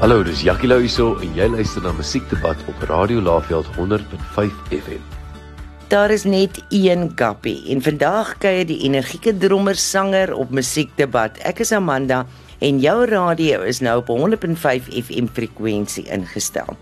Hallo, dis Jackie Lou hierso en jy luister na Musiekdebat op Radio Laveld 100.5 FM. Daar is net een kappie en vandag kuier die energieke drummer sanger op Musiekdebat. Ek is Amanda en jou radio is nou op 100.5 FM frekwensie ingestel.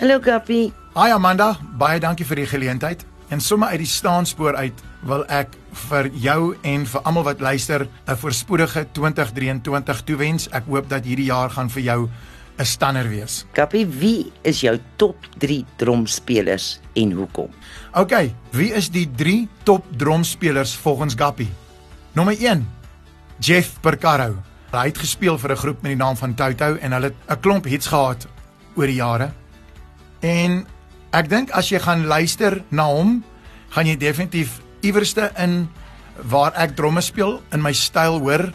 Hallo kappie. Hi Amanda, baie dankie vir die geleentheid. En sommer uit die staanspoor uit wil ek vir jou en vir almal wat luister 'n voorspoedige 2023 toewens. Ek hoop dat hierdie jaar gaan vir jou 'n stanner wees. Kappie, wie is jou top 3 drumspelers en hoekom? OK, wie is die 3 top drumspelers volgens Gappie? Nommer 1, Jeff Percaro. Hy het gespeel vir 'n groep met die naam van Toto en hulle het 'n klomp hits gehad oor die jare. En ek dink as jy gaan luister na hom, gaan jy definitief iewerste in waar ek dromme speel in my styl hoor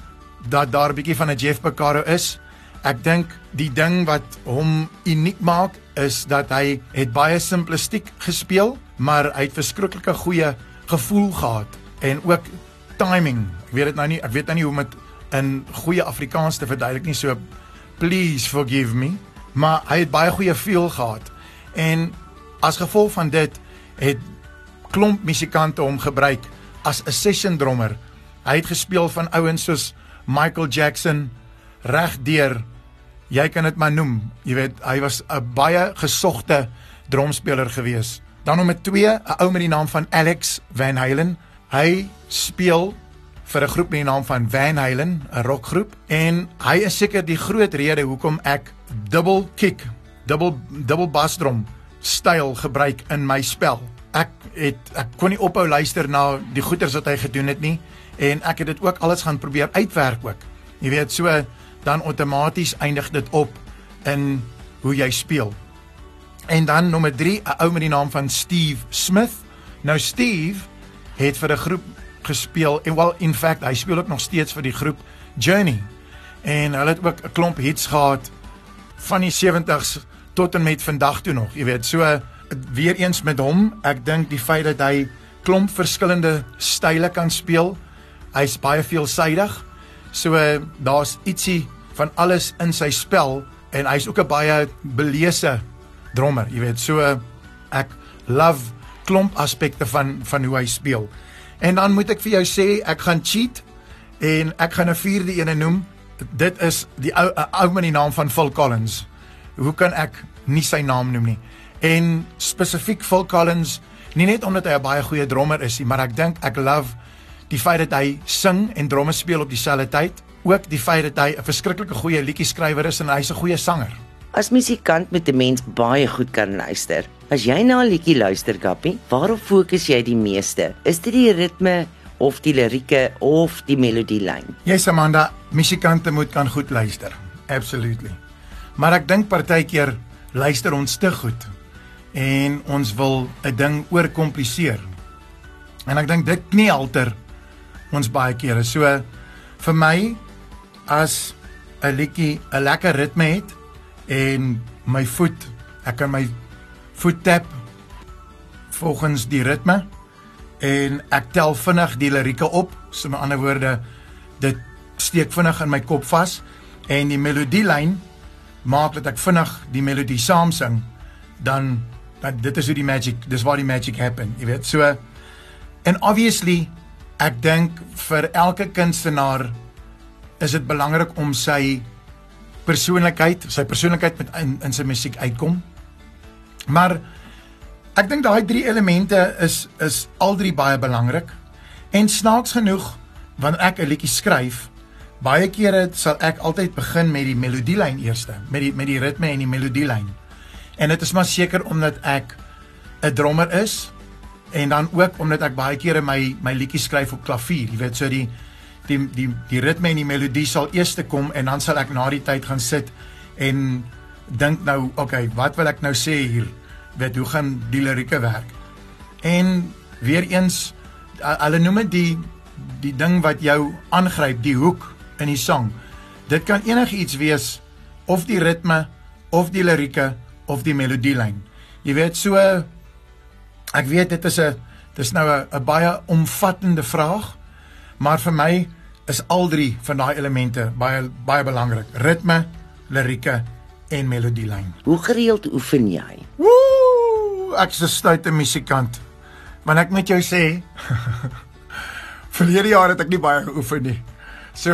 dat daar 'n bietjie van 'n Jeff Percaro is. Ek dink die ding wat hom uniek maak is dat hy het baie simplistiek gespeel, maar hy het verskriklike goeie gevoel gehad en ook timing. Ek weet dit nou nie, ek weet nou nie hoe om dit in goeie Afrikaans te verduidelik nie so please forgive me, maar hy het baie goeie feel gehad. En as gevolg van dit het klomp musikante hom gebruik as 'n session drummer. Hy het gespeel van ouens soos Michael Jackson, regdeur jy kan dit maar noem. Jy weet, hy was 'n baie gesogte drumspeler gewees. Dan nommer 2, 'n ou met die naam van Alex Van Halen. Hy speel vir 'n groep met die naam van Van Halen, 'n rockgroep en hy is seker die groot rede hoekom ek double kick, double double bass drum styl gebruik in my spel. Ek het ek kon nie ophou luister na die goeters wat hy gedoen het nie en ek het dit ook alles gaan probeer uitwerk ook. Jy weet so dan outomaties eindig dit op in hoe jy speel. En dan nommer 3, 'n ou met die naam van Steve Smith. Nou Steve het vir 'n groep gespeel en wel in fact hy speel ook nog steeds vir die groep Journey. En hulle het ook 'n klomp hits gehad van die 70s tot en met vandag toe nog. Jy weet, so weer eens met hom, ek dink die feit dat hy klomp verskillende style kan speel. Hy's baie veelsidig. So daar's ietsie van alles in sy spel en hy's ook 'n baie belese drummer, jy weet. So ek love klomp aspekte van van hoe hy speel. En dan moet ek vir jou sê, ek gaan cheat en ek gaan 'n vierde een noem. Dit is die ou ou met die naam van Phil Collins. Hoe kan ek nie sy naam noem nie? En spesifiek Phil Collins, nie net omdat hy 'n baie goeie drummer is nie, maar ek dink ek love die feit dat hy sing en drome speel op dieselfde tyd, ook die feit dat hy 'n verskriklike goeie liedjie skrywer is en hy's 'n goeie sanger. As musikant moet 'n mens baie goed kan luister. As jy na 'n liedjie luister, Gappie, waarop fokus jy die meeste? Is dit die ritme of die lirieke of die melodielyn? Yes, Amanda, musikante moet kan goed luister. Absolutely. Maar ek dink partykeer luister ons te goed en ons wil 'n ding oorkompliseer. En ek dink dit knie alter ons baie kere. So vir my as 'n liedjie 'n lekker ritme het en my voet, ek kan my voet tap volgens die ritme en ek tel vinnig die lirieke op. So met ander woorde, dit steek vinnig in my kop vas en die melodielyn maak dat ek vinnig die melodie saam sing, dan dan dit is hoe die magic, dis waar die magic happen, jy weet. So en obviously Ek dink vir elke kunstenaar is dit belangrik om sy persoonlikheid, sy persoonlikheid met in, in sy musiek uitkom. Maar ek dink daai drie elemente is is al drie baie belangrik. En snaaks genoeg wanneer ek 'n liedjie skryf, baie kere sal ek altyd begin met die melodielyn eerste, met die met die ritme en die melodielyn. En dit is maar seker omdat ek 'n drummer is en dan ook omdat ek baie kere my my liedjies skryf op klavier, jy weet so die die die die ritme en die melodie sal eers kom en dan sal ek na die tyd gaan sit en dink nou, okay, wat wil ek nou sê hier? Weet hoe gaan die lirieke werk? En weer eens hulle noem dit die die ding wat jou aangryp, die hoek in die sang. Dit kan enigiets wees of die ritme of die lirieke of die melodielyn. Jy weet so Ek weet dit is 'n dis nou 'n baie omvattende vraag, maar vir my is al drie van daai elemente baie baie belangrik. Ritme, lirieke en melodielyn. Hoe gereeld oefen jy? Woe! Ek is 'n stoute musikant. Want ek moet jou sê, verlede jaar het ek nie baie geoefen nie. So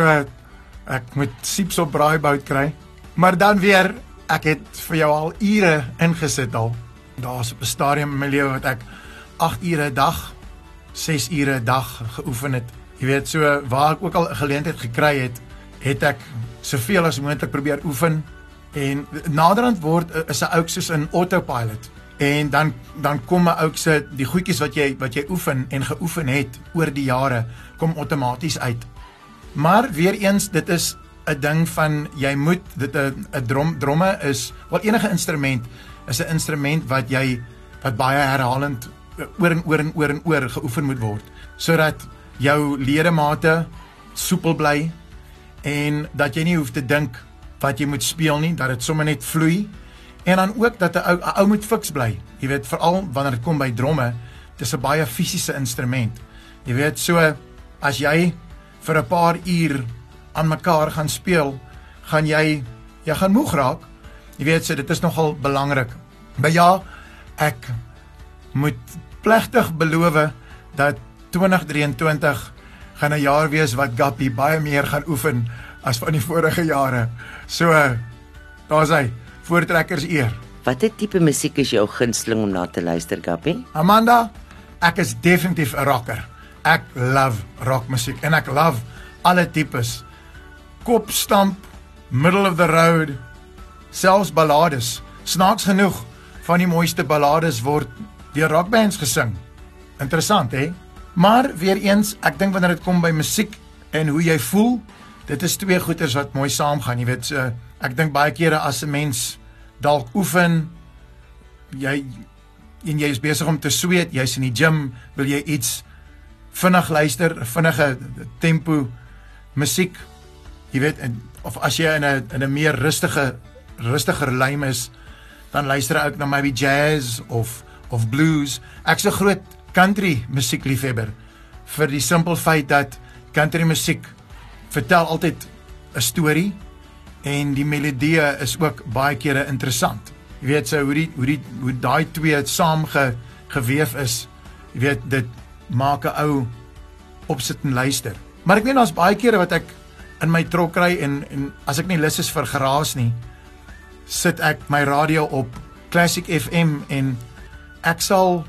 ek moet sieps op braaibout kry. Maar dan weer, ek het vir jou al ure ingesit al. Daar's 'n stadium in my lewe wat ek 8 ure 'n dag, 6 ure 'n dag geoefen het. Jy weet so waar ek ook al 'n geleentheid gekry het, het ek soveel as moontlik probeer oefen en naderhand word is 'n ou soos 'n autopilot en dan dan kom 'n ou se die goedjies wat jy wat jy oefen en geoefen het oor die jare kom outomaties uit. Maar weer eens dit is 'n ding van jy moet dit 'n 'n drom dromme is wel enige instrument is 'n instrument wat jy wat baie herhalend oor en oor en oor en oor geoefen moet word sodat jou ledemate soepel bly en dat jy nie hoef te dink wat jy moet speel nie, dat dit sommer net vloei en dan ook dat 'n ou 'n ou moet fiks bly. Jy weet veral wanneer dit kom by dromme, dis 'n baie fisiese instrument. Jy weet so as jy vir 'n paar uur aan mekaar gaan speel, gaan jy jy gaan moeg raak. Jy weet so dit is nogal belangrik. Maar ja, ek moet plegtig beloof dat 2023 gaan 'n jaar wees wat Gappy baie meer gaan oefen as van die vorige jare. So daar's hy, voortrekkers eer. Watter tipe musiek is jou gunsteling om na te luister, Gappy? Amanda, ek is definitief 'n rocker. Ek love rockmusiek en ek love alle tipes. Kopstamp, middle of the road, selfs ballades. Snaaks genoeg, van die mooiste ballades word deur rockbands gesing. Interessant, hè? Maar weer eens, ek dink wanneer dit kom by musiek en hoe jy voel, dit is twee goeters wat mooi saamgaan. Jy weet, so, ek dink baie kere as 'n mens dalk oefen, jy en jy is besig om te sweet, jy's in die gim, wil jy iets vinnig luister, vinnige tempo musiek. Jy weet, en, of as jy in 'n in 'n meer rustige rustiger lyn is, dan luister ek na maybe jazz of of blues. Ek's 'n groot country musiekliefhebber vir die simpel feit dat country musiek vertel altyd 'n storie en die melodie is ook baie kere interessant. Jy weet so hoe die hoe die hoe daai twee saam ge, geweef is. Jy weet dit maak 'n ou opsit en luister. Maar ek weet daar's baie kere wat ek in my trok kry en en as ek nie lus is vir geraas nie, sit ek my radio op Classic FM en ek sal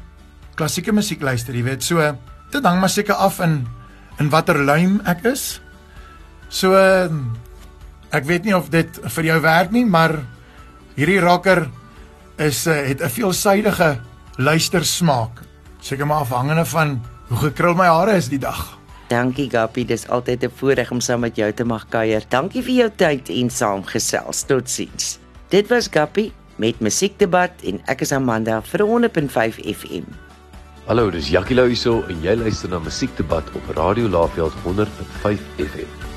klassieke musiek luister, jy weet. So dit hang maar seker af in in watter luim ek is. So ek weet nie of dit vir jou werk nie, maar hierdie rocker is het 'n veelsidige luistersmaak. Seker maar afhangende van hoe gekrul my hare is die dag. Dankie Gappie, dis altyd 'n voorreg om saam met jou te mag kuier. Dankie vir jou tyd en saamgesels. Totsiens. Dit was Gappie met musiekdebat en ek is Amanda vir 100.5 FM. Hallo, dis Jackie Lou hierso en jy luister na Musiekdebat op Radio Laveld 100.5 FM.